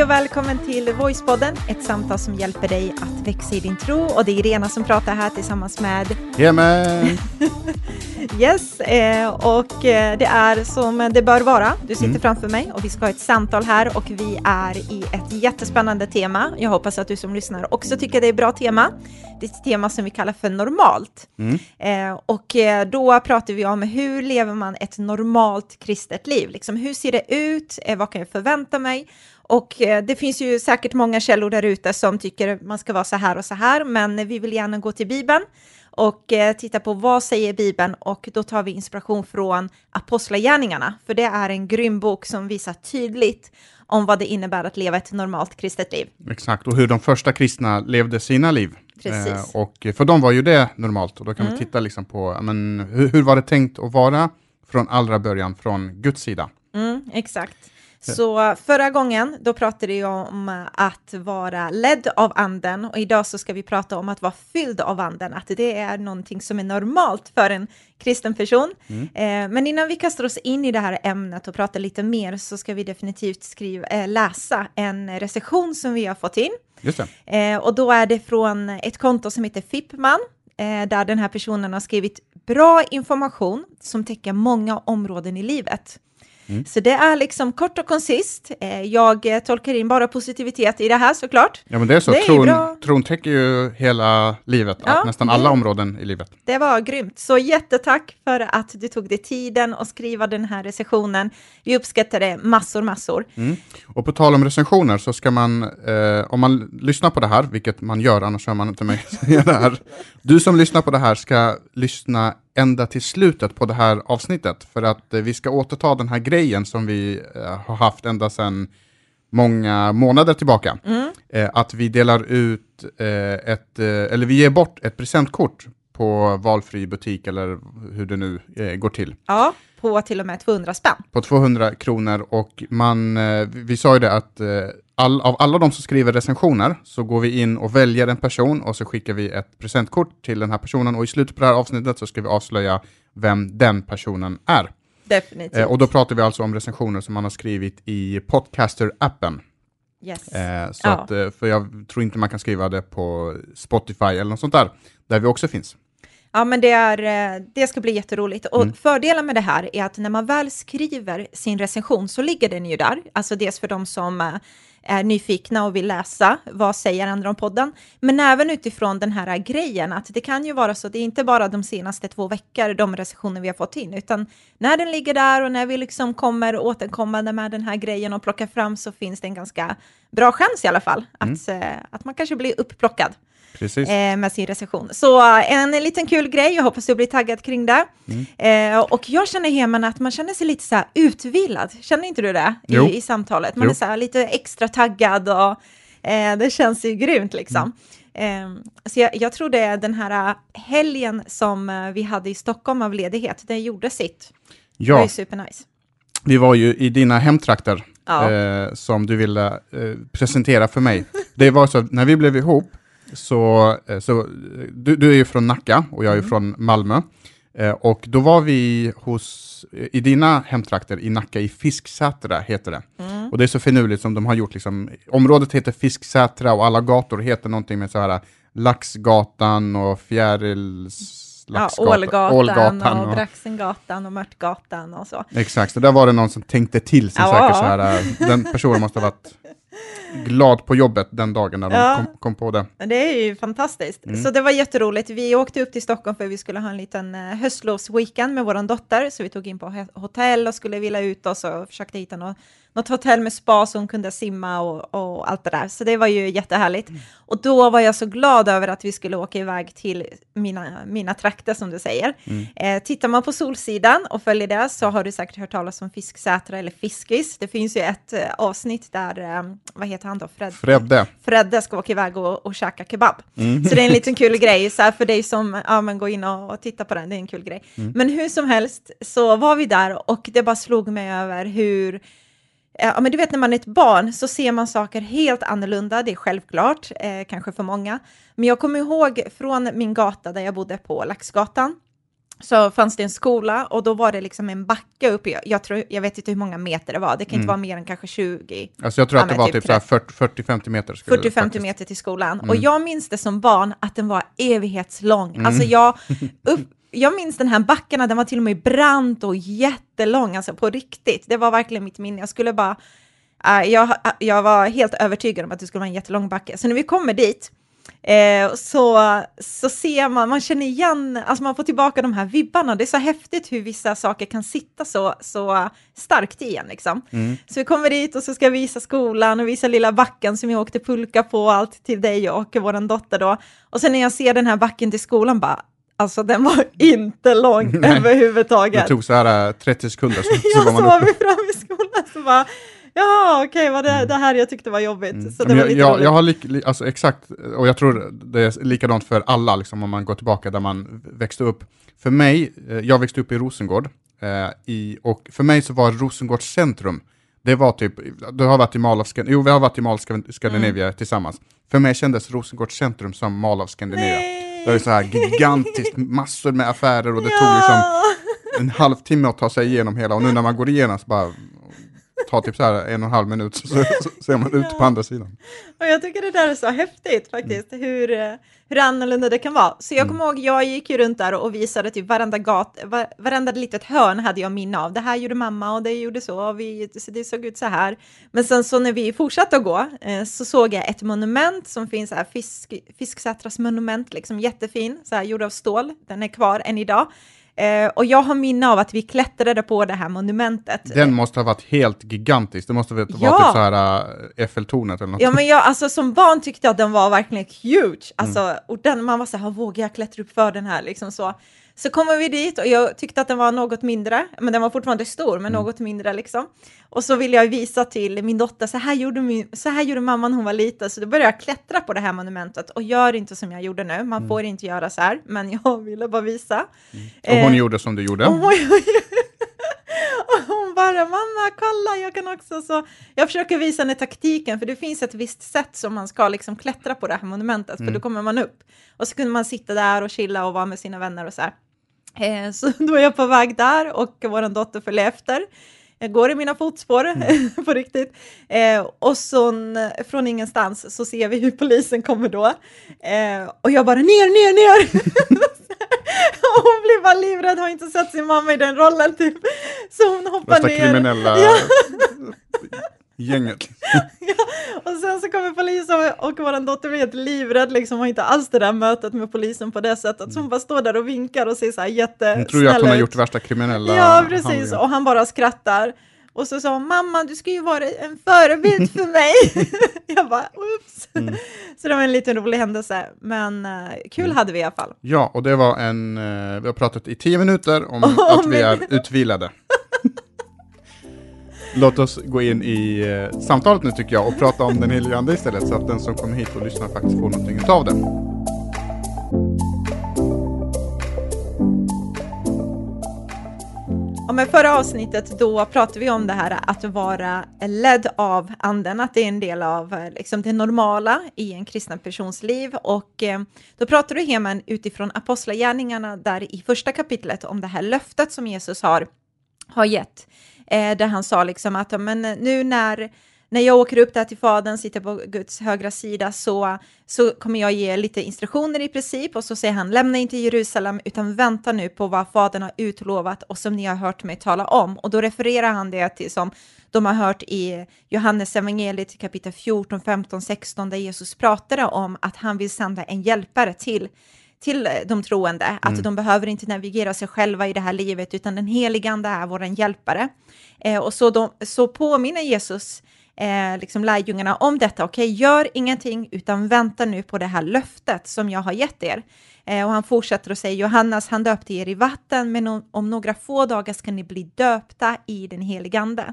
Hej och välkommen till Voicepodden, ett samtal som hjälper dig att växa i din tro. Och det är Irena som pratar här tillsammans med... Jajamän! yes, eh, och eh, det är som det bör vara. Du sitter mm. framför mig och vi ska ha ett samtal här och vi är i ett jättespännande tema. Jag hoppas att du som lyssnar också tycker det är ett bra tema. Det är ett tema som vi kallar för normalt. Mm. Eh, och då pratar vi om hur lever man ett normalt kristet liv? Liksom, hur ser det ut? Vad kan jag förvänta mig? Och eh, det finns ju säkert många källor där ute som tycker man ska vara så här och så här, men vi vill gärna gå till Bibeln och eh, titta på vad säger Bibeln och då tar vi inspiration från Apostlagärningarna, för det är en grym bok som visar tydligt om vad det innebär att leva ett normalt kristet liv. Exakt, och hur de första kristna levde sina liv. Precis. Eh, och för dem var ju det normalt, och då kan mm. vi titta liksom på men, hur, hur var det tänkt att vara från allra början från Guds sida. Mm, exakt. Så förra gången, då pratade vi om att vara ledd av anden och idag så ska vi prata om att vara fylld av anden, att det är någonting som är normalt för en kristen person. Mm. Eh, men innan vi kastar oss in i det här ämnet och pratar lite mer så ska vi definitivt skriva, äh, läsa en recension som vi har fått in. Just eh, och då är det från ett konto som heter Fippman, eh, där den här personen har skrivit bra information som täcker många områden i livet. Mm. Så det är liksom kort och koncist. Eh, jag eh, tolkar in bara positivitet i det här såklart. Ja, men det är så. Det tron, är tron täcker ju hela livet, ja, nästan alla områden i livet. Det var grymt. Så jättetack för att du tog dig tiden att skriva den här recensionen. Vi uppskattar det massor, massor. Mm. Och på tal om recensioner så ska man, eh, om man lyssnar på det här, vilket man gör, annars hör man inte mig säga det här. Du som lyssnar på det här ska lyssna ända till slutet på det här avsnittet, för att eh, vi ska återta den här grejen som vi eh, har haft ända sedan många månader tillbaka. Mm. Eh, att vi delar ut ett, eller vi ger bort ett presentkort på valfri butik eller hur det nu eh, går till. Ja, på till och med 200 spänn. På 200 kronor och man, vi sa ju det att all, av alla de som skriver recensioner så går vi in och väljer en person och så skickar vi ett presentkort till den här personen och i slutet på det här avsnittet så ska vi avslöja vem den personen är. Definitivt. Eh, och då pratar vi alltså om recensioner som man har skrivit i Podcaster-appen. Yes. Eh, så ja. att, eh, för jag tror inte man kan skriva det på Spotify eller något sånt där, där vi också finns. Ja, men det, är, eh, det ska bli jätteroligt. Och mm. fördelen med det här är att när man väl skriver sin recension så ligger den ju där. Alltså dels för de som eh, är nyfikna och vill läsa vad säger andra om podden, men även utifrån den här grejen att det kan ju vara så, det är inte bara de senaste två veckor, de recensioner vi har fått in, utan när den ligger där och när vi liksom kommer återkommande med den här grejen och plockar fram så finns det en ganska bra chans i alla fall att, mm. Eh, att man kanske blir upplockad. Eh, med sin recension. Så en liten kul grej, jag hoppas du blir taggad kring det. Mm. Eh, och jag känner hemma att man känner sig lite så utvilad, känner inte du det i, i samtalet? Man jo. är så lite extra taggad och eh, det känns ju grymt liksom. Mm. Så jag, jag, tror det är den här helgen som vi hade i Stockholm av ledighet, det gjorde sitt. Ja. Det var ju supernice. Vi var ju i dina hemtrakter ja. eh, som du ville eh, presentera för mig. Det var så, när vi blev ihop så, eh, så du, du är ju från Nacka och jag är mm. från Malmö. Eh, och då var vi hos, i dina hemtrakter i Nacka i Fisksätra heter det. Mm. Och det är så finurligt som de har gjort, liksom, området heter Fisksätra och alla gator heter någonting med så här Laxgatan och Fjärils... Ja, Ålgatan, Ålgatan och, och Braxengatan och Mörtgatan och så. Exakt, så där var det någon som tänkte till sig ja. säkert så här, den personen måste ha varit glad på jobbet den dagen när ja. de kom, kom, på det. Det är ju fantastiskt. Mm. Så det var jätteroligt. Vi åkte upp till Stockholm för vi skulle ha en liten uh, höstlovsweekend med vår dotter, så vi tog in på hotell och skulle vila ut oss och försökte hitta något något hotell med spa så hon kunde simma och, och allt det där. Så det var ju jättehärligt. Mm. Och då var jag så glad över att vi skulle åka iväg till mina, mina trakter som du säger. Mm. Eh, tittar man på Solsidan och följer det så har du säkert hört talas om Fisksätra eller Fiskis. Det finns ju ett eh, avsnitt där, eh, vad heter han då? Fred, Fredde. Fredde ska åka iväg och, och käka kebab. Mm. Så det är en liten kul grej, så här för dig som ja, men gå in och, och titta på den, det är en kul grej. Mm. Men hur som helst så var vi där och det bara slog mig över hur Ja, men du vet när man är ett barn så ser man saker helt annorlunda, det är självklart, eh, kanske för många. Men jag kommer ihåg från min gata där jag bodde på Laxgatan, så fanns det en skola och då var det liksom en backe uppe. Jag, jag, tror, jag vet inte hur många meter det var, det kan inte Mm. vara mer än kanske 20. Alltså jag tror att det var typ typ så här 40 40-50 meter. skulle det 40-50 faktiskt- meter till skolan. Mm. Och jag minns det som barn att den var evighetslång. Alltså jag, upp, jag minns den här backen, den var till och med brant och jättelång, alltså på riktigt. Det var verkligen mitt minne. Jag skulle bara, äh, jag, jag var helt övertygad om att det skulle vara en jättelång backe. Så när vi kommer dit, Eh, så, så ser man, man känner igen, alltså man får tillbaka de här vibbarna. Det är så häftigt hur vissa saker kan sitta så, så starkt i en. Liksom. Mm. Så vi kommer dit och så ska jag visa skolan och visa lilla backen som jag åkte pulka på allt till dig och vår dotter då. Och sen när jag ser den här backen till skolan bara, alltså den var inte lång Nej. överhuvudtaget. Det tog så här äh, 30 sekunder, så, så ja, var så man var uppe. vi framme i skolan så bara, ja okej, vad det, det här jag tyckte var jobbigt. Så det Mm. Men var jag, lite jag, jag har li, alltså exakt, och jag tror det är likadant för alla, liksom, om man går tillbaka där man växte upp. För mig, eh, jag växte upp i Rosengård, eh, i, och för mig så var Rosengårds centrum, det var typ, du har varit i Mall of Scandinavia, jo vi har varit i Mall of Scan- Scandinavia Mm. tillsammans. För mig kändes Rosengårds centrum som Mall of Scandinavia. Nej. Det är så här gigantiskt, massor med affärer och det tog Ja. liksom en halvtimme att ta sig igenom hela, och nu när man går igenom så bara, tar typ så här en och en halv minut så, så, så ser man ut på andra sidan. Och jag tycker det där är så häftigt faktiskt, hur, eh, hur annorlunda det kan vara. Så jag kommer ihåg, jag gick ju runt där och visade typ varenda gat, var, varenda litet hörn hade jag minne av. Det här gjorde mamma och det gjorde så, och vi, så det såg ut så här. Men sen så när vi fortsatte att gå eh, så såg jag ett monument som finns här, fisk, Fisksätras monument, liksom jättefin, så här gjord av stål. Den är kvar än idag. Eh, och jag har minne av att vi klättrade på det här monumentet. Den måste ha varit helt gigantisk. Det måste ha varit Ja. typ så här äh, Eiffeltornet eller något. Ja, men jag, alltså som barn tyckte jag att den var verkligen huge. Alltså, och den, man var så här, vågar jag klättra upp för den här? Liksom så. Så kommer vi dit och jag tyckte att den var något mindre, men den var fortfarande stor, men något mindre liksom. Och så ville jag visa till min dotter, så här gjorde, min, så här gjorde mamma när hon var liten, så då började jag klättra på det här monumentet och gör inte som jag gjorde nu, man får inte göra så här, men jag ville bara visa. och hon eh, gjorde som du gjorde. Och hon bara, mamma, kolla, jag kan också så. Jag försöker visa henne taktiken, för det finns ett visst sätt som man ska liksom klättra på det här monumentet, för då kommer man upp. Och så kunde man sitta där och chilla och vara med sina vänner och så här. Eh, så då är jag på väg där och vår dotter följer efter. Jag går i mina fotspår på riktigt. Eh, och så från ingenstans så ser vi hur polisen kommer då. Eh, och jag bara ner, ner, ner! och hon blir bara livrädd, har inte sett sin mamma i den rollen typ. Så hon hoppar Värsta ner. kriminella Ja. Gänget. Och sen så kommer polisen och vår dotter blir helt livrädd, liksom har inte alls det där mötet med polisen på det sättet. Så hon bara står där och vinkar och ser så här jättesnäll Hon tror ju att hon har gjort värsta kriminella Ja, precis. handlingar. Och han bara skrattar. Och så sa hon, mamma, du ska ju vara en förebild för mig. jag bara, oops. Mm. Så det var en liten rolig händelse. Men eh, kul Mm. hade vi i alla fall. Ja, och det var en, eh, vi har pratat i tio minuter om att vi är utvilade. Låt oss gå in i eh, samtalet nu tycker jag och prata om den helige ande istället så att den som kommer hit och lyssnar faktiskt får någonting av det. Ja, men förra avsnittet då pratade vi om det här att vara ledd av anden, att det är en del av eh, liksom, det normala i en kristen persons liv. Och eh, då pratade du Heman utifrån apostlagärningarna där i första kapitlet om det här löftet som Jesus har, har gett. Eh, där han sa liksom att men eh, nu när när jag åker upp där till Fadern, sitter på Guds högra sida, så, så kommer jag ge lite instruktioner i princip. Och så säger han, lämna inte Jerusalem, utan vänta nu på vad Fadern har utlovat och som ni har hört mig tala om. Och då refererar han det till som de har hört i Johannes evangeliet kapitel 14, 15, 16, där Jesus pratade om att han vill sända en hjälpare till till de troende, att de behöver inte navigera sig själva i det här livet, utan den helige Ande är vår hjälpare. Eh, och så, de, så påminner Jesus eh, liksom lärjungarna om detta. Okej, gör ingenting utan vänta nu på det här löftet som jag har gett er. Eh, och han fortsätter och säger Johannes, han döpte er i vatten, men om, om några få dagar ska ni bli döpta i den helige ande.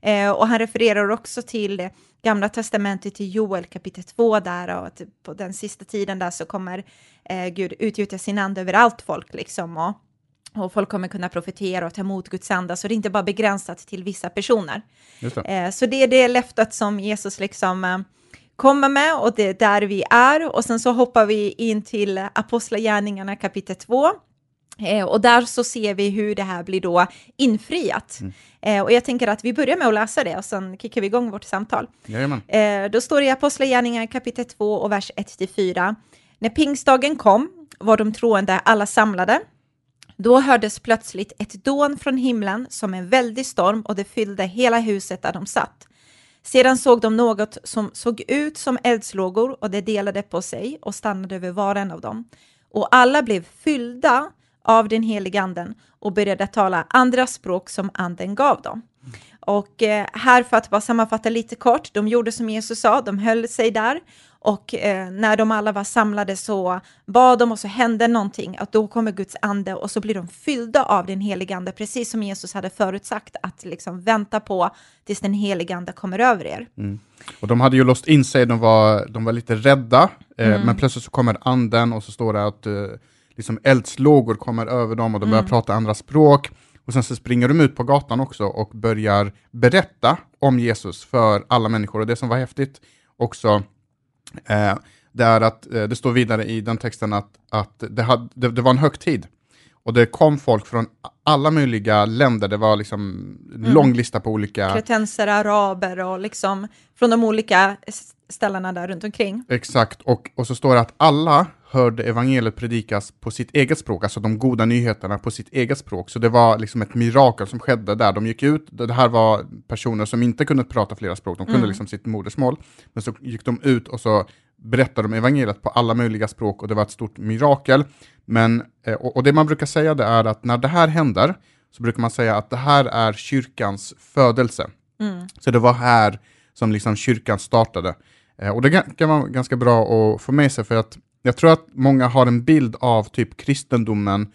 Eh, och han refererar också till det Gamla testamentet i Joel kapitel 2 där och att på den sista tiden där så kommer eh, Gud utgjuta sin ande över allt folk liksom. Och, och folk kommer kunna profetera och ta emot Guds ande, så det är inte bara begränsat till vissa personer. Det. Eh, så det är det löftet som Jesus liksom eh, kommer med och det är där vi är. Och sen så hoppar vi in till Apostlagärningarna kapitel 2. Eh, och där så ser vi hur det här blir då infriat. Mm. Eh, och jag tänker att vi börjar med att läsa det och sen kickar vi igång vårt samtal. Eh, då står det i Apostlagärningarna kapitel 2 och vers 1-4. När pingstdagen kom var de troende alla samlade. Då hördes plötsligt ett dån från himlen som en väldig storm och det fyllde hela huset där de satt. Sedan såg de något som såg ut som eldslågor och det delade på sig och stannade över var och en av dem. Och alla blev fyllda av den heliga anden och började tala andra språk som anden gav dem. Och eh, här för att bara sammanfatta lite kort, de gjorde som Jesus sa, de höll sig där och eh, när de alla var samlade så bad de och så hände någonting, att då kommer Guds ande och så blir de fyllda av den helige ande, precis som Jesus hade förutsagt, att liksom vänta på tills den helige ande kommer över er. Mm. Och de hade ju låst in sig, de var, de var lite rädda, eh, mm. men plötsligt så kommer anden och så står det att eh, liksom eldslågor kommer över dem och de börjar mm. prata andra språk. Och sen så springer de ut på gatan också och börjar berätta om Jesus för alla människor. Och det som var häftigt också, eh, det är att eh, det står vidare i den texten att, att det, hade, det, det, var en högtid. Och det kom folk från alla möjliga länder, det var liksom mm. lång lista på olika... Kretenser, araber och liksom från de olika ställena där runt omkring. Exakt, och, och så står det att alla hörde evangeliet predikas på sitt eget språk, alltså de goda nyheterna på sitt eget språk. Så det var liksom ett mirakel som skedde där. De gick ut, det här var personer som inte kunde prata flera språk, de kunde mm. liksom sitt modersmål, men så gick de ut och så berättade de evangeliet på alla möjliga språk och det var ett stort mirakel. Men, eh, och, och det man brukar säga det är att när det här händer, så brukar man säga att det här är kyrkans födelse. Mm. Så det var här som liksom kyrkan startade. Eh, och det kan vara ganska bra att få med sig för att jag tror att många har en bild av typ kristendomen,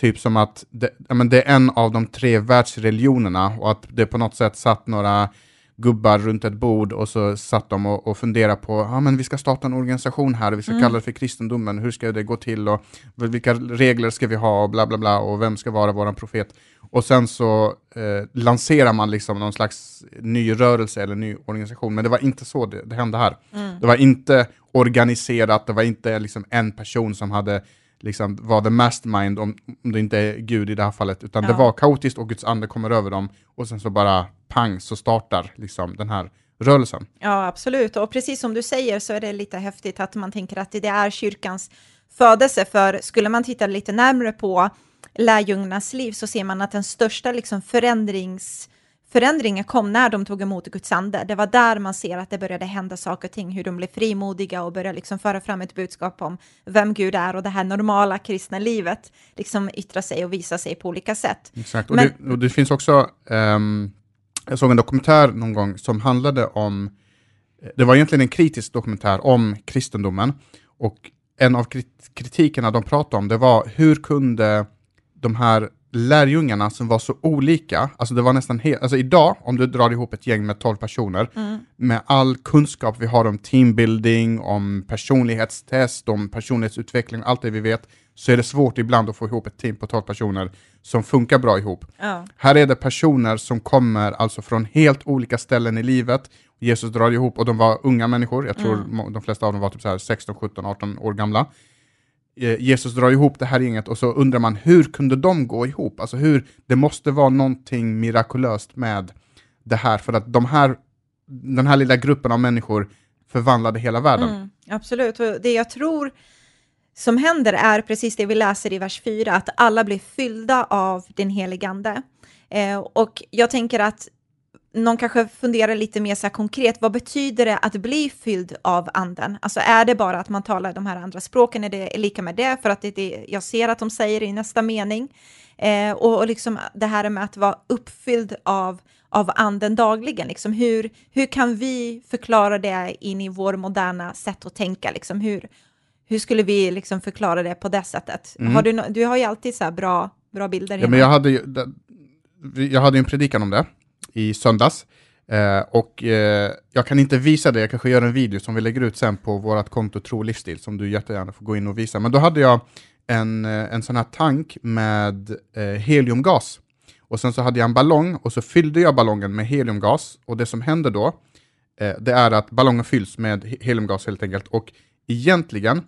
typ som att det, men det är en av de tre världsreligionerna och att det på något sätt satt några gubbar runt ett bord och så satt de och, och funderade på, ja men vi ska starta en organisation här och vi ska mm. kalla det för kristendomen, hur ska det gå till och vilka regler ska vi ha och bla bla bla och vem ska vara våran profet. Och sen så eh, lanserar man liksom någon slags ny rörelse eller ny organisation, men det var inte så det, det hände här. Mm. Det var inte organiserat, det var inte liksom en person som hade liksom var the mastermind, om, om det inte är Gud i det här fallet, utan ja. det var kaotiskt och Guds ande kommer över dem och sen så bara pang så startar liksom den här rörelsen. Ja, absolut. Och precis som du säger så är det lite häftigt att man tänker att det är kyrkans födelse, för skulle man titta lite närmare på lärjungarnas liv så ser man att den största liksom förändrings förändringen kom när de tog emot Guds ande. Det var där man ser att det började hända saker och ting, hur de blev frimodiga och började liksom föra fram ett budskap om vem Gud är och det här normala kristna livet liksom yttra sig och visa sig på olika sätt. Exakt, och, Men, det, och det, finns också, um, jag såg en dokumentär någon gång som handlade om, det var egentligen en kritisk dokumentär om kristendomen och en av kritikerna de pratade om det var hur kunde de här lärjungarna som var så olika, alltså det var nästan helt, alltså idag om du drar ihop ett gäng med 12 personer, mm. med all kunskap vi har om teambuilding, om personlighetstest, om personlighetsutveckling, allt det vi vet, så är det svårt ibland att få ihop ett team på 12 personer som funkar bra ihop. Ja. Här är det personer som kommer alltså från helt olika ställen i livet, Jesus drar ihop, och de var unga människor, jag tror mm. de flesta av dem var typ så här 16, 17, 18 år gamla. Eh, Jesus drar ihop det här gänget och så undrar man hur kunde de gå ihop? Alltså hur, det måste vara någonting mirakulöst med det här för att de här, den här lilla gruppen av människor förvandlade hela världen. Mm, absolut, det jag tror som händer är precis det vi läser i vers 4, att alla blir fyllda av den helige Ande. Eh, och jag tänker att någon kanske funderar lite mer så konkret, vad betyder det att bli fylld av anden? Alltså är det bara att man talar de här andra språken, är det lika med det? För att det, det jag ser att de säger i nästa mening. Eh, och, och liksom det här med att vara uppfylld av, av anden dagligen, liksom hur, hur kan vi förklara det in i vår moderna sätt att tänka? Liksom hur, hur skulle vi liksom förklara det på det sättet? Mm. Har du, du har ju alltid så bra, bra bilder. Ja, men jag hade ju, jag hade en predikan om det i söndags. Eh, och eh, jag kan inte visa det, jag kanske gör en video som vi lägger ut sen på vårt konto Tro Livsstil, som du jättegärna får gå in och visa. Men då hade jag en, eh, en sån här tank med eh, heliumgas. Och sen så hade jag en ballong och så fyllde jag ballongen med heliumgas. Och det som händer då, eh, det är att ballongen fylls med heliumgas helt enkelt. Och egentligen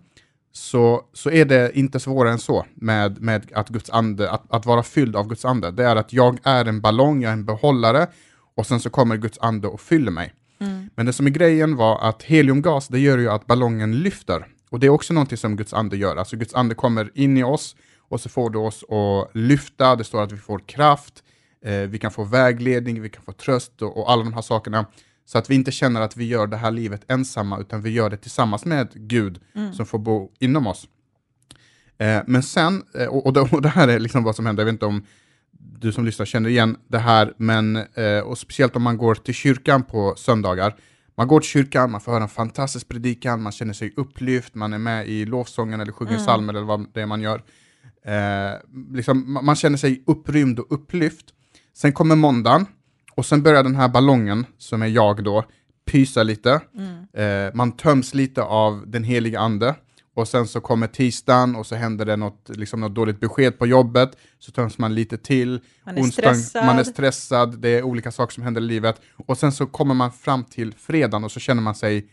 så, så är det inte svårare än så med, med att, Guds ande, att, att vara fylld av Guds ande. Det är att jag är en ballong, jag är en behållare och sen så kommer Guds ande och fyller mig. Mm. Men det som är grejen var att heliumgas, det gör ju att ballongen lyfter. Och det är också någonting som Guds ande gör. Alltså Guds ande kommer in i oss och så får det oss att lyfta, det står att vi får kraft, eh, vi kan få vägledning, vi kan få tröst och, och alla de här sakerna. Så att vi inte känner att vi gör det här livet ensamma, utan vi gör det tillsammans med Gud mm. som får bo inom oss. Eh, men sen, eh, och, och, det, och, det, här är liksom vad som händer, jag vet inte om du som lyssnar känner igen det här, men eh, och speciellt om man går till kyrkan på söndagar. Man går till kyrkan, man får höra en fantastisk predikan, man känner sig upplyft, man är med i lovsången eller sjunger mm. psalmer eller vad det är man gör. Eh, liksom, man känner sig upprymd och upplyft. Sen kommer måndagen, och sen börjar den här ballongen, som är jag då, pysa lite. Mm. Eh, man töms lite av den heliga ande. Och sen så kommer tisdagen och så händer det något, liksom något dåligt besked på jobbet. Så töms man lite till. Man är, Onsdag, stressad. man är stressad. Det är olika saker som händer i livet. Och sen så kommer man fram till fredagen och så känner man sig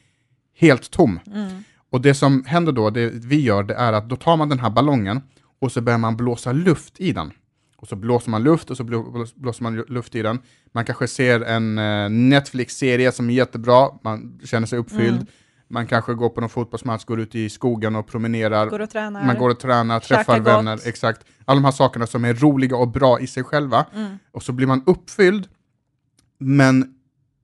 helt tom. Mm. Och det som händer då, det vi gör, det är att då tar man den här ballongen och så börjar man blåsa luft i den. Och så blåser man luft och så blåser man luft i den. Man kanske ser en uh, Netflix-serie som är jättebra, man känner sig uppfylld. Mm. Man kanske går på någon fotbollsmatch, går ut i skogen och promenerar. Går och tränar. Man går och tränar, träffar vänner. Gott. Exakt. Alla de här sakerna som är roliga och bra i sig själva. Mm. Och så blir man uppfylld, men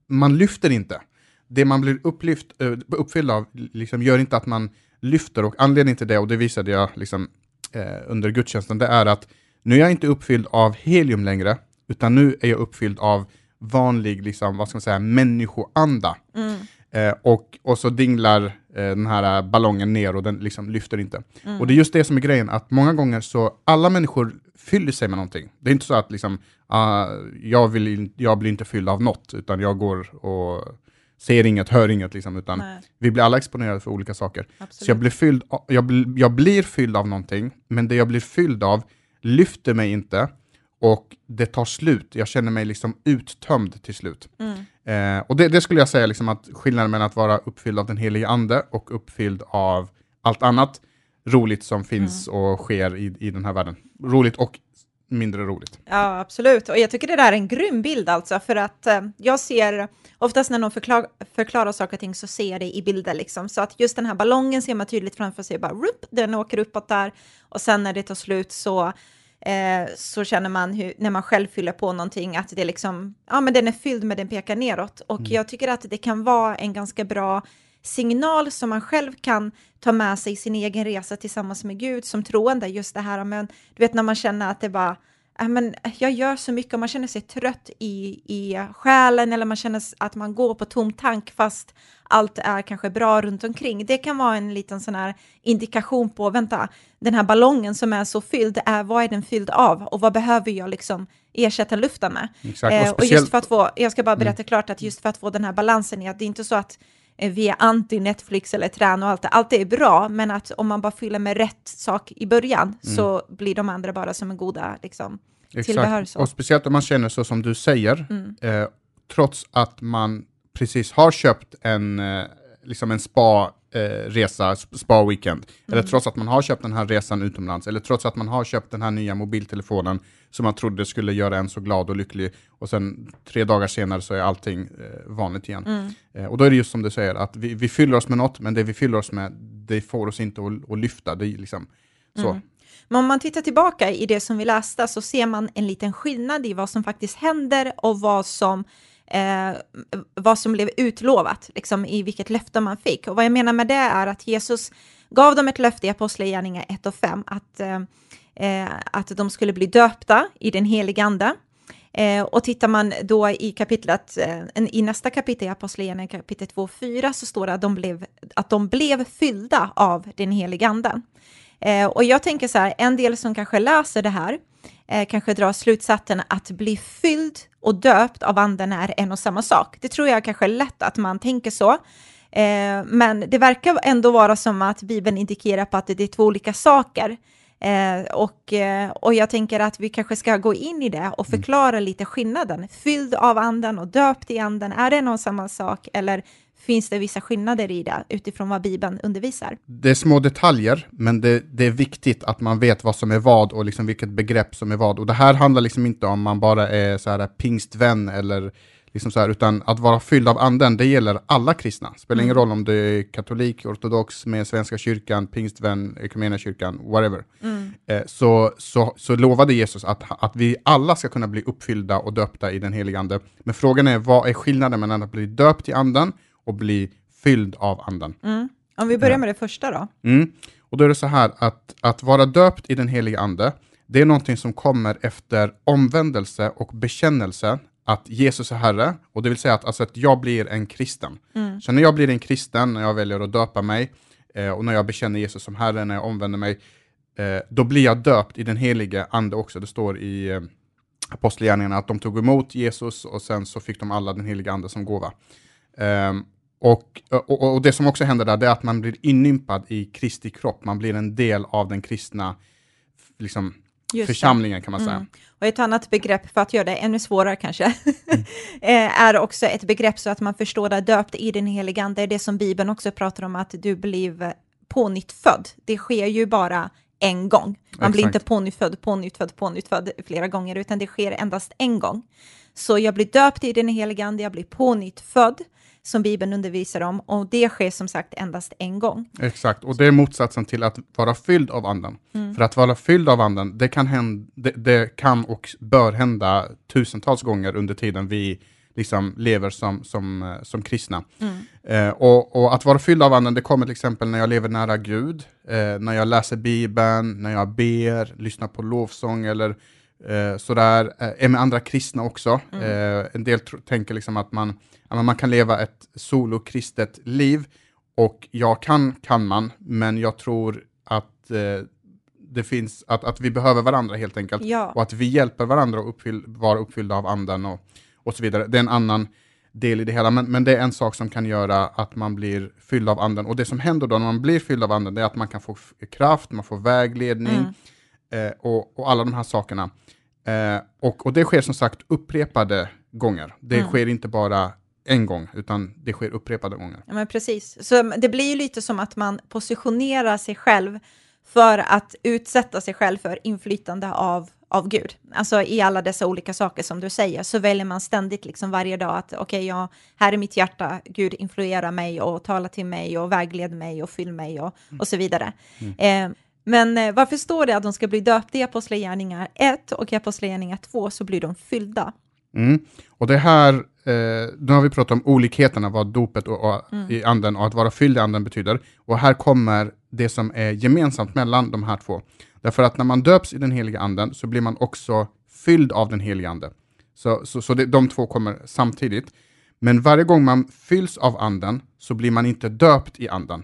man lyfter inte. Det man blir upplyft, uh, uppfylld av liksom gör inte att man lyfter. Och anledningen till det, och det visade jag liksom, uh, under gudstjänsten, det är att nu är jag inte uppfylld av helium längre, utan nu är jag uppfylld av vanlig, liksom, vad ska man säga, människoanda. Mm. Eh, och, och så dinglar eh, den här ballongen ner och den liksom lyfter inte. Mm. Och det är just det som är grejen, att många gånger så, alla människor fyller sig med någonting. Det är inte så att liksom, uh, jag, vill, jag blir inte fylld av något, utan jag går och ser inget, hör inget, liksom, utan Nej. vi blir alla exponerade för olika saker. Absolut. Så jag blir, fylld, jag, jag blir fylld av någonting, men det jag blir fylld av lyfter mig inte och det tar slut. Jag känner mig liksom uttömd till slut. Mm. Eh, och det, det, skulle jag säga liksom att skillnaden mellan att vara uppfylld av den helige ande och uppfylld av allt annat roligt som finns mm. och sker i, i den här världen. Roligt och mindre roligt. Ja, absolut. Och jag tycker det där är en grym bild alltså, för att eh, jag ser oftast när någon förklar, förklarar saker och ting så ser jag det i bilder liksom. Så att just den här ballongen ser man tydligt framför sig, bara rup, den åker uppåt där och sen när det tar slut så eh, så känner man hur, när man själv fyller på någonting att det liksom, ja men den är fylld men den pekar neråt. Och mm. jag tycker att det kan vara en ganska bra signal som man själv kan ta med sig i sin egen resa tillsammans med Gud som troende. Just det här, men du vet när man känner att det bara men jag gör så mycket och man känner sig trött i, i själen eller man känner att man går på tom tank fast allt är kanske bra runt omkring. Det kan vara en liten sån här indikation på, vänta, den här ballongen som är så fylld, är, vad är den fylld av och vad behöver jag liksom ersätta luften med? Exakt, och, eh, och just för att få, jag ska bara berätta mm. klart att just för att få den här balansen i att det är inte så att vi är anti Netflix eller träna och allt det. Allt det är bra, men att om man bara fyller med rätt sak i början mm. så blir de andra bara som en goda liksom, tillbehör. Och speciellt om man känner så som du säger, mm. eh, trots att man precis har köpt en, eh, liksom en spa eh, resa, spa-weekend, mm. eller trots att man har köpt den här resan utomlands, eller trots att man har köpt den här nya mobiltelefonen som man trodde skulle göra en så glad och lycklig, och sen tre dagar senare så är allting eh, vanligt igen. Mm. Eh, och då är det just som du säger, att vi, vi fyller oss med något, men det vi fyller oss med, det får oss inte att, att lyfta. Det är liksom så. Mm. Men om man tittar tillbaka i det som vi läste så ser man en liten skillnad i vad som faktiskt händer och vad som eh, vad som blev utlovat, liksom i vilket löfte man fick. Och vad jag menar med det är att Jesus gav dem ett löfte i Apostlagärningarna 1 och 5 att, eh, eh, att de skulle bli döpta i den helige Ande. Eh, och tittar man då i kapitlet, eh, i nästa kapitel i Apostlagärningarna kapitel 2 och 4 så står det att de blev, att de blev fyllda av den helige Anden. Eh, och jag tänker så här, en del som kanske läser det här eh, kanske drar slutsatsen att bli fylld och döpt av anden är en och samma sak. Det tror jag kanske är lätt att man tänker så. Eh, men det verkar ändå vara som att Bibeln indikerar på att det är två olika saker. Eh, och, eh, och jag tänker att vi kanske ska gå in i det och mm. förklara lite skillnaden. Fylld av anden och döpt i anden, är det en och samma sak? Eller finns det vissa skillnader i det utifrån vad Bibeln undervisar. Det är små detaljer, men det, det är viktigt att man vet vad som är vad och liksom vilket begrepp som är vad. Och det här handlar liksom inte om man bara är så här pingstvän eller liksom så här, utan att vara fylld av anden, det gäller alla kristna. Det spelar mm. ingen roll om du är katolik, ortodox, med Svenska kyrkan, pingstvän, kyrkan, whatever. Mm. Eh, så, så, så lovade Jesus att, att vi alla ska kunna bli uppfyllda och döpta i den helige ande. Men frågan är, vad är skillnaden mellan att bli döpt i anden och bli fylld av anden? Mm. Om vi börjar med det första då. Mm. Och då är det så här att, att vara döpt i den helige ande, det är någonting som kommer efter omvändelse och bekännelse att Jesus är Herre, och det vill säga att, alltså, att jag blir en kristen. Mm. Så när jag blir en kristen, när jag väljer att döpa mig, eh, och när jag bekänner Jesus som Herre, när jag omvänder mig, eh, då blir jag döpt i den helige Ande också. Det står i eh, Apostlagärningarna att de tog emot Jesus och sen så fick de alla den helige Ande som gåva. Um, och, och, och, det som också händer där, det är att man blir inympad i Kristi kropp, man blir en del av den kristna liksom, Just församlingen kan man säga. Mm. Och ett annat begrepp, för att göra det ännu svårare kanske, mm. Eh, är också ett begrepp så att man förstår det döpt i den heliga ande, det som Bibeln också pratar om, att du blir pånyttfödd. Det sker ju bara en gång. Man Exakt. blir inte pånyttfödd, pånyttfödd, pånyttfödd flera gånger, utan det sker endast en gång. Så jag blir döpt i den heliga ande, jag blir pånyttfödd som Bibeln undervisar om och det sker som sagt endast en gång. Exakt, och det är motsatsen till att vara fylld av anden. Mm. För att vara fylld av anden, det kan, hända, det, det, kan och bör hända tusentals gånger under tiden vi liksom lever som, som, eh, som kristna. Mm. Eh, och, och, att vara fylld av anden, det kommer till exempel när jag lever nära Gud, eh, när jag läser Bibeln, när jag ber, lyssnar på lovsång eller eh, sådär, eh, är med andra kristna också. Mm. Eh, en del tänker liksom att man, att man kan leva ett solokristet liv, och ja, kan kan man, men jag tror att eh, det finns, att, att vi behöver varandra helt enkelt, ja. och att vi hjälper varandra att uppfyll, vara uppfyllda av anden och, och så vidare. Det är en annan del i det hela, men, men det är en sak som kan göra att man blir fylld av anden. Och det som händer då när man blir fylld av anden, det är att man kan få kraft, man får vägledning mm. Eh, och, och alla de här sakerna. Eh, och, och det sker som sagt upprepade gånger. Det mm. sker inte bara en gång, utan det sker upprepade gånger. Ja, men precis. Så det blir ju lite som att man positionerar sig själv för att utsätta sig själv för inflytande av, av Gud. Alltså i alla dessa olika saker som du säger, så väljer man ständigt liksom varje dag att okej, okay, ja, här är mitt hjärta, Gud influerar mig och talar till mig och vägleder mig och fyll mig och, mm. och så vidare. Mm. Eh, men eh, varför står det att de ska bli döpta i Apostlagärningar 1 och i Apostlagärningar 2 så blir de fyllda? Mm. Och det här, eh, nu har vi pratat om olikheterna, vad dopet och, och mm. i anden och att vara fylld i anden betyder. Och här kommer det som är gemensamt mellan de här två. Därför att när man döps i den heliga anden så blir man också fylld av den heliga ande. Så, så, så det, de två kommer samtidigt. Men varje gång man fylls av anden så blir man inte döpt i anden.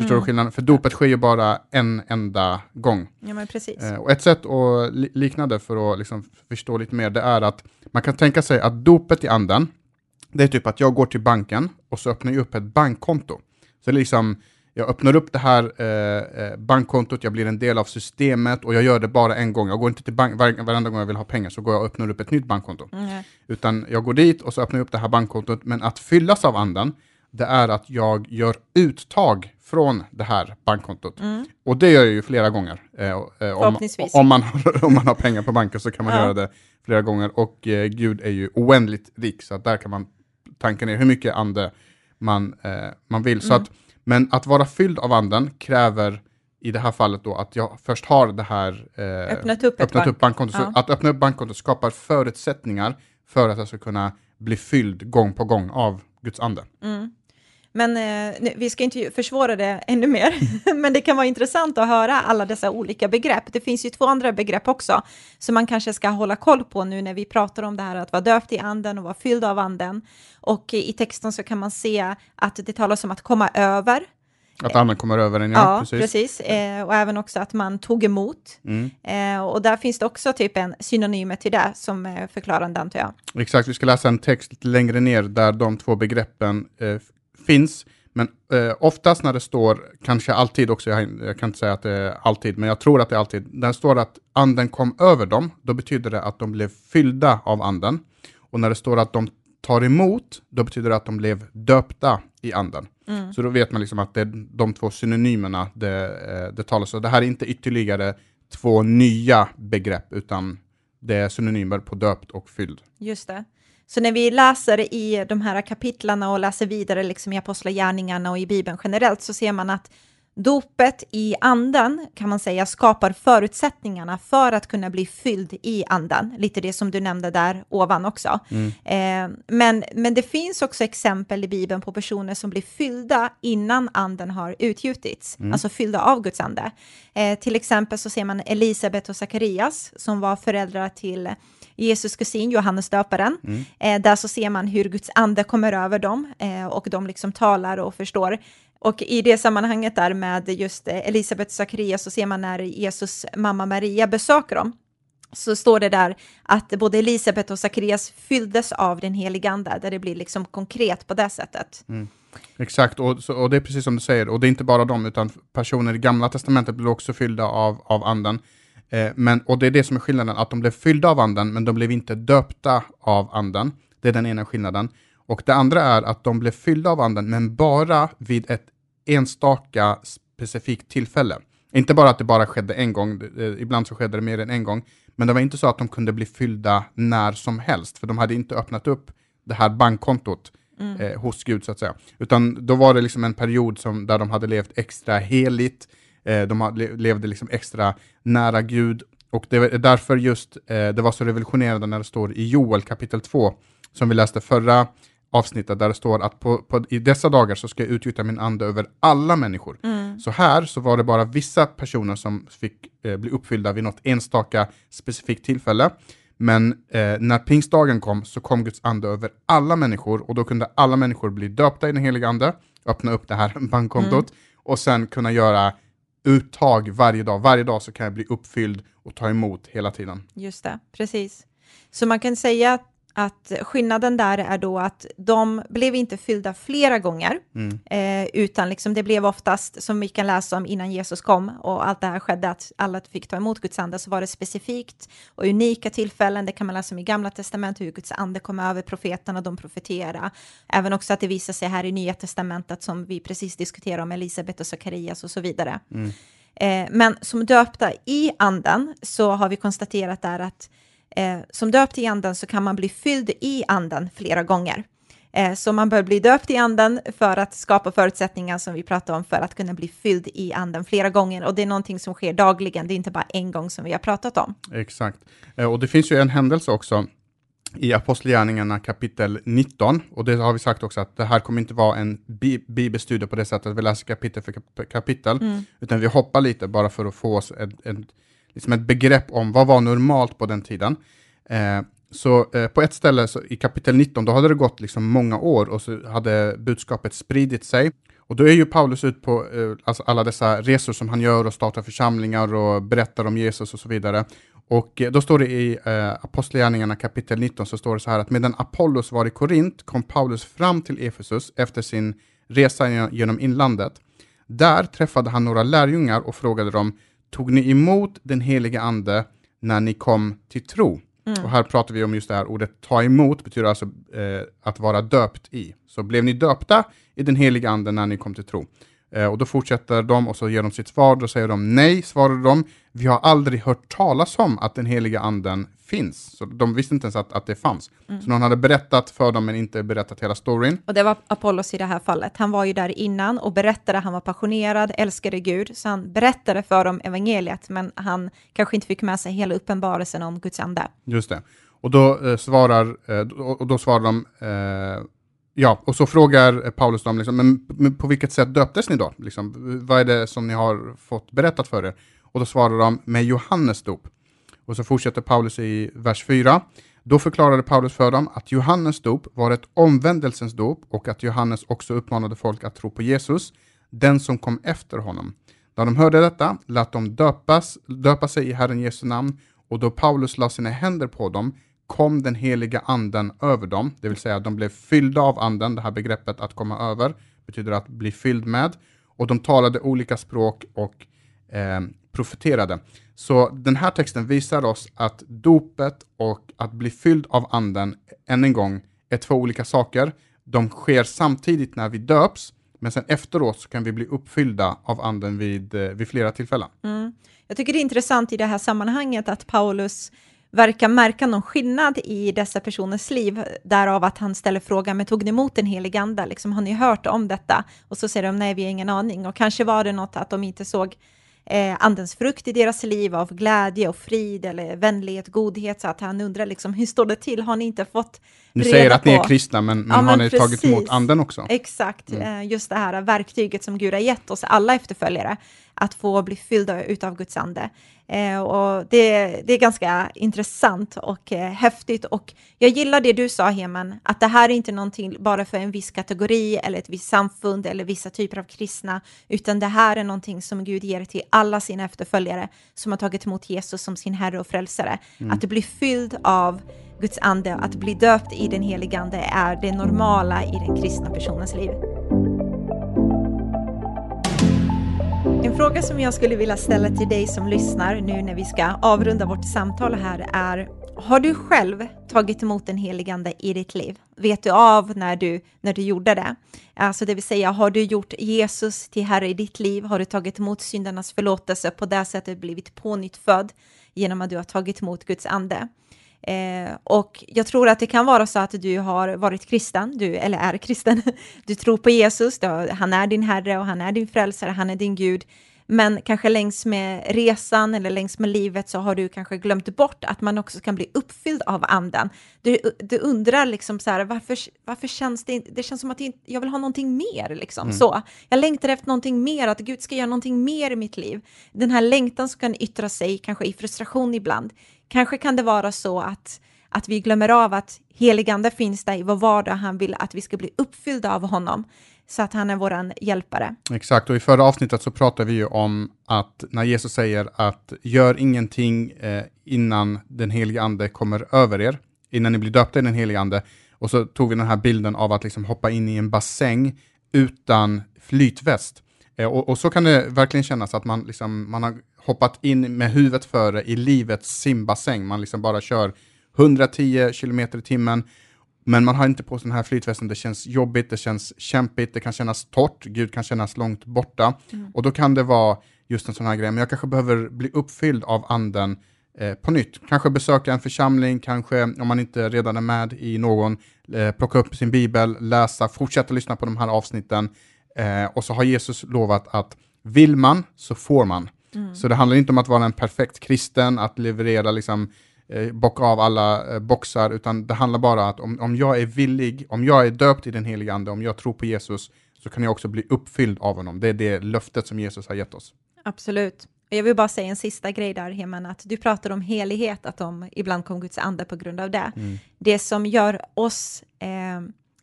Förstår mm. du skillnaden? För dopet sker ju bara en enda gång. Ja, men precis. Eh, och ett sätt att likna det för att liksom förstå lite mer, det är att man kan tänka sig att dopet i anden, det är typ att jag går till banken och så öppnar jag upp ett bankkonto. Så liksom, jag öppnar upp det här eh, eh, bankkontot, jag blir en del av systemet och jag gör det bara en gång. Jag går inte till bank, var, varenda gång jag vill ha pengar så går jag och öppnar upp ett nytt bankkonto. Mm. Utan jag går dit och så öppnar jag upp det här bankkontot, men att fyllas av anden, det är att jag gör uttag från det här bankkontot. Mm. Och det gör jag ju flera gånger. Eh, eh om, om, man har, om man har pengar på banken så kan man ja. göra det flera gånger. Och eh, Gud är ju oändligt rik, så att där kan man tanka ner hur mycket ande man, eh, man vill. Mm. Så att, men att vara fylld av anden kräver i det här fallet då att jag först har det här eh, öppnat upp, öppnat upp bankkonto. Ja. att öppna upp bankkonto skapar förutsättningar för att jag ska kunna bli fylld gång på gång av Guds ande. Mm. Men eh, vi ska inte försvåra det ännu mer, men det kan vara intressant att höra alla dessa olika begrepp. Det finns ju två andra begrepp också, som man kanske ska hålla koll på nu när vi pratar om det här att vara döpt i anden och vara fylld av anden. Och i texten så kan man se att det talas om att komma över, att anden kommer över en, ja. ja precis. precis. Eh, och även också att man tog emot. Mm. Eh, och där finns det också typ en synonym till det som är förklarande antar jag. Exakt, vi ska läsa en text lite längre ner där de två begreppen eh, finns, men eh, oftast när det står, kanske alltid också, jag, jag, kan inte säga att det är alltid, men jag tror att det är alltid, när det står att anden kom över dem, då betyder det att de blev fyllda av anden. Och när det står att de tar emot, då betyder det att de blev döpta i anden. Mm. Så då vet man liksom att det är de två synonymerna det, eh, det talas om. Det här är inte ytterligare två nya begrepp, utan det är synonymer på döpt och fylld. Just det. Så när vi läser i de här kapitlarna och läser vidare liksom i Apostlagärningarna och i Bibeln generellt så ser man att Dopet i anden kan man säga skapar förutsättningarna för att kunna bli fylld i anden. Lite det som du nämnde där ovan också. Mm. Eh, men, men det finns också exempel i Bibeln på personer som blir fyllda innan anden har utgjutits, mm. alltså fyllda av Guds ande. Eh, till exempel så ser man Elisabet och Sakarias som var föräldrar till Jesus kusin Johannes döparen. Mm. Eh, där så ser man hur Guds ande kommer över dem eh, och de liksom talar och förstår. Och i det sammanhanget där med just eh, Elisabet och Sakarias så ser man när Jesus mamma Maria besöker dem så står det där att både Elisabet och Sakarias fylldes av den heliga ande, där det blir liksom konkret på det sättet. Mm. Exakt, och, så, och, det är precis som du säger, och det är inte bara de, utan personer i gamla testamentet blev också fyllda av, av anden. Eh, men, och det är det som är skillnaden, att de blev fyllda av anden, men de blev inte döpta av anden. Det är den ena skillnaden. Och det andra är att de blev fyllda av anden, men bara vid ett enstaka specifikt tillfälle. Inte bara att det bara skedde en gång, ibland så skedde det mer än en gång, men det var inte så att de kunde bli fyllda när som helst, för de hade inte öppnat upp det här bankkontot mm. eh, hos Gud, så att säga. Utan då var det liksom en period som, där de hade levt extra heligt, eh, de levde liksom extra nära Gud, och det är därför just eh, det var så revolutionerande när det står i Joel kapitel 2, som vi läste förra avsnittet där det står att på, på, i dessa dagar så ska jag utgjuta min ande över alla människor. Mm. Så här så var det bara vissa personer som fick eh, bli uppfyllda vid något enstaka specifikt tillfälle. Men eh, när pingstdagen kom så kom Guds ande över alla människor och då kunde alla människor bli döpta i den heliga ande, öppna upp det här bankkontot mm. och sen kunna göra uttag varje dag. Varje dag så kan jag bli uppfylld och ta emot hela tiden. Just det, precis. Så man kan säga att att skillnaden där är då att de blev inte fyllda flera gånger, mm. eh, utan liksom det blev oftast, som vi kan läsa om innan Jesus kom och allt det här skedde, att alla fick ta emot Guds ande, så var det specifikt och unika tillfällen, det kan man läsa om i Gamla Testamentet, hur Guds ande kom över profeterna, de profetera. Även också att det visar sig här i Nya Testamentet, som vi precis diskuterade om Elisabet och Sakarias och så vidare. Mm. Eh, men som döpta i anden så har vi konstaterat där att Eh, som döpt i anden så kan man bli fylld i anden flera gånger. Eh, så man bör bli döpt i anden för att skapa förutsättningar som vi pratade om för att kunna bli fylld i anden flera gånger. Och det är någonting som sker dagligen, det är inte bara en gång som vi har pratat om. Exakt. Eh, och det finns ju en händelse också i Apostlagärningarna kapitel 19, och det har vi sagt också att det här kommer inte vara en bi bibelstudie på det sättet att vi läser kapitel för kap kapitel, mm. utan vi hoppar lite bara för att få oss ett, ett liksom ett begrepp om vad var normalt på den tiden. Eh, så eh, på ett ställe så, i kapitel 19, då hade det gått liksom många år och så hade budskapet spridit sig. Och då är ju Paulus ut på eh, alltså alla dessa resor som han gör och startar församlingar och berättar om Jesus och så vidare. Och eh, då står det i eh, Apostlagärningarna kapitel 19 så står det så här att medan Apollos var i Korint kom Paulus fram till Efesus efter sin resa genom inlandet. Där träffade han några lärjungar och frågade dem tog ni emot den heliga ande när ni kom till tro? Mm. Och här pratar vi om just det här ordet ta emot, betyder alltså eh, att vara döpt i. Så blev ni döpta i den heliga ande när ni kom till tro? Eh, och då fortsätter de och så ger de sitt svar, då säger de nej, svarade de. Vi har aldrig hört talas om att den heliga anden finns. Så de visste inte ens att, att det fanns. Mm. Så någon hade berättat för dem men inte berättat hela storyn. Och det var Apollos i det här fallet. Han var ju där innan och berättade, han var passionerad, älskade Gud, så han berättade för dem evangeliet, men han kanske inte fick med sig hela uppenbarelsen om Guds ande. Just det. Och då eh, svarar, eh, och då svarar de, eh, ja, och så frågar Paulus dem, liksom, men, men, på vilket sätt döptes ni då? Liksom, vad är det som ni har fått berättat för er? Och då svarar de med Johannes dop. Och så fortsätter Paulus i vers 4. Då förklarade Paulus för dem att Johannes dop var ett omvändelsens dop och att Johannes också uppmanade folk att tro på Jesus, den som kom efter honom. När de hörde detta lät de döpas, döpa sig i Herren Jesu namn och då Paulus la sina händer på dem kom den heliga anden över dem, det vill säga de blev fyllda av anden, det här begreppet att komma över betyder att bli fylld med, och de talade olika språk och eh, profeterade. Så den här texten visar oss att dopet och att bli fylld av anden, än en gång, är två olika saker. De sker samtidigt när vi döps, men sen efteråt så kan vi bli uppfyllda av anden vid, eh, vid flera tillfällen. Mm. Jag tycker det är intressant i det här sammanhanget att Paulus verkar märka någon skillnad i dessa personers liv, därav att han ställer frågan, men tog ni emot en helig ande? Liksom, har ni hört om detta? Och så säger de, nej, vi har ingen aning. Och kanske var det något att de inte såg eh, andens frukt i deras liv av glädje och frid eller vänlighet, godhet, så att han undrar liksom, hur står det till? Har ni inte fått Ni reda säger att ni är på- kristna, men, men Ja, har men ni tagit emot precis. anden också? Exakt, Mm. eh, just det här verktyget som Gud har gett oss alla efterföljare, att få bli fyllda utav Guds ande. Eh, och det, det är ganska intressant och eh, häftigt och jag gillar det du sa Heman, att det här är inte någonting bara för en viss kategori eller ett visst samfund eller vissa typer av kristna, utan det här är någonting som Gud ger till alla sina efterföljare som har tagit emot Jesus som sin Herre och Frälsare. Att bli fylld av Guds ande, att bli döpt i den helige ande är det normala i den kristna personens liv. En fråga som jag skulle vilja ställa till dig som lyssnar nu när vi ska avrunda vårt samtal här är har du själv tagit emot den heligande i ditt liv? Vet du av när du, när du gjorde det? Alltså det vill säga, har du gjort Jesus till Herre i ditt liv? Har du tagit emot syndarnas förlåtelse på det sättet blivit pånyttfödd genom att du har tagit emot Guds ande? Eh, och jag tror att det kan vara så att du har varit kristen, du, eller är kristen, du tror på Jesus, har- han är din Herre och han är din frälsare, han är din Gud. Men kanske längs med resan eller längs med livet så har du kanske glömt bort att man också kan bli uppfylld av anden. Du, du undrar liksom så här, varför, varför känns det inte, det känns som att jag vill ha någonting mer liksom så. Jag längtar efter någonting mer, att Gud ska göra någonting mer i mitt liv. Den här längtan som kan yttra sig kanske i frustration ibland. Kanske kan det vara så att, att vi glömmer av att heligande finns där i vår vardag. Han vill att vi ska bli uppfyllda av honom så att han är vår hjälpare. Exakt, och i förra avsnittet så pratade vi ju om att när Jesus säger att gör ingenting eh, innan den helige ande kommer över er, innan ni blir döpta i den helige ande, och så tog vi den här bilden av att liksom hoppa in i en bassäng utan flytväst. Eh, och, och så kan det verkligen kännas att man, liksom, man har hoppat in med huvudet före i livets simbassäng, man liksom bara kör 110 kilometer i timmen, men man har inte på sig den här flytvästen, det känns jobbigt, det känns kämpigt, det kan kännas torrt, Gud kan kännas långt borta. Och då kan det vara just en sån här grej, men jag kanske behöver bli uppfylld av anden eh, på nytt. Kanske besöka en församling, kanske om man inte redan är med i någon, eh, plocka upp sin bibel, läsa, fortsätta lyssna på de här avsnitten. Eh, och så har Jesus lovat att vill man så får man. Så det handlar inte om att vara en perfekt kristen, att leverera liksom eh, bocka av alla eh, boxar, utan det handlar bara att om, om jag är villig, om jag är döpt i den helige ande, om jag tror på Jesus, så kan jag också bli uppfylld av honom. Det är det löftet som Jesus har gett oss. Absolut. Jag vill bara säga en sista grej där, Heman, att du pratar om helighet, att de ibland kom Guds ande på grund av det. Det som gör oss eh,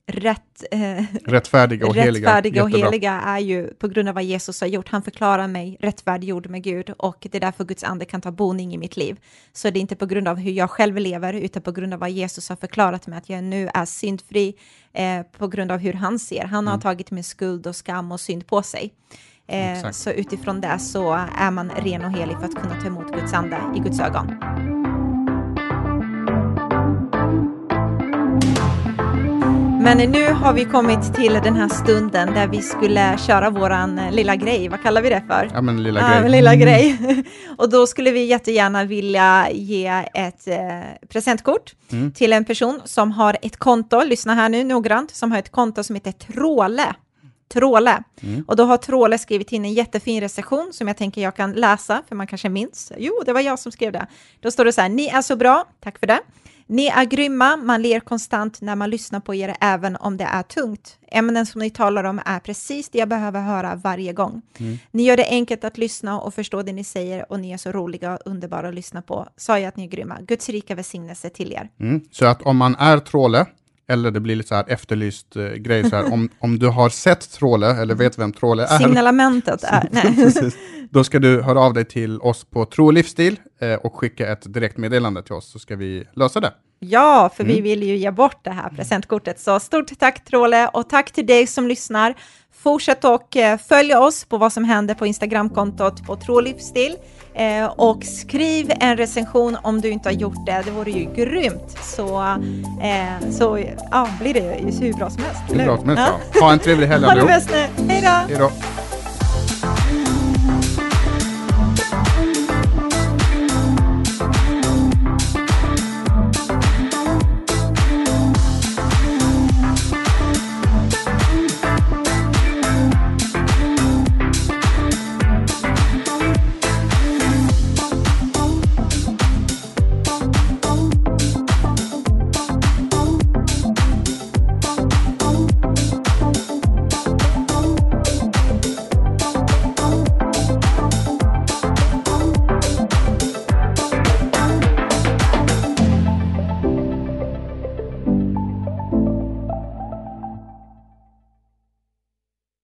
rätt, eh, Rättfärdiga och heliga. rättfärdiga och Jättebra. heliga är ju på grund av vad Jesus har gjort. Han förklarar mig rättfärdiggjord med Gud och det är därför Guds ande kan ta boning i mitt liv. Så det är inte på grund av hur jag själv lever, utan på grund av vad Jesus har förklarat mig, att jag nu är syndfri eh, på grund av hur han ser. Han har tagit min skuld och skam och synd på sig. Eh, så utifrån det så är man ren och helig för att kunna ta emot Guds ande i Guds ögon. Men nu har vi kommit till den här stunden där vi skulle köra våran eh, lilla grej. Vad kallar vi det för? Ja, men lilla Ja, grej. men lilla grej. och då skulle vi jättegärna vilja ge ett eh, presentkort Mm. till en person som har ett konto, lyssna här nu noggrant, som har ett konto som heter Tråle. Tråle. Mm. Och då har Tråle skrivit in en jättefin recension som jag tänker jag kan läsa, för man kanske minns. Jo, det var jag som skrev det. Då står det så här, ni är så bra, tack för det. Ni är grymma, man ler konstant när man lyssnar på er även om det är tungt. Ämnen som ni talar om är precis det jag behöver höra varje gång. Ni gör det enkelt att lyssna och förstå det ni säger och ni är så roliga och underbara att lyssna på. Sa jag att ni är grymma. Guds rika välsignelse till er. Mm. Så att om man är tråle, eller det blir lite så här efterlyst eh, grej, så här, om, om du har sett tråle, eller vet vem tråle är, Signalementet är... Nej. Då ska du höra av dig till oss på Tro och livsstil eh, och skicka ett direktmeddelande till oss så ska vi lösa det. Ja, för vi Mm. vill ju ge bort det här presentkortet. Så stort tack Tråle och tack till dig som lyssnar. Fortsätt och eh, följa oss på vad som händer på Instagramkontot på Tro och livsstil. Eh, och skriv en recension om du inte har gjort det. Det vore ju grymt. Så, eh, så ja, blir det ju hur bra som helst. Hur bra som helst, ja. Ha en trevlig helg Ha det allihop. bäst nu. Hej då.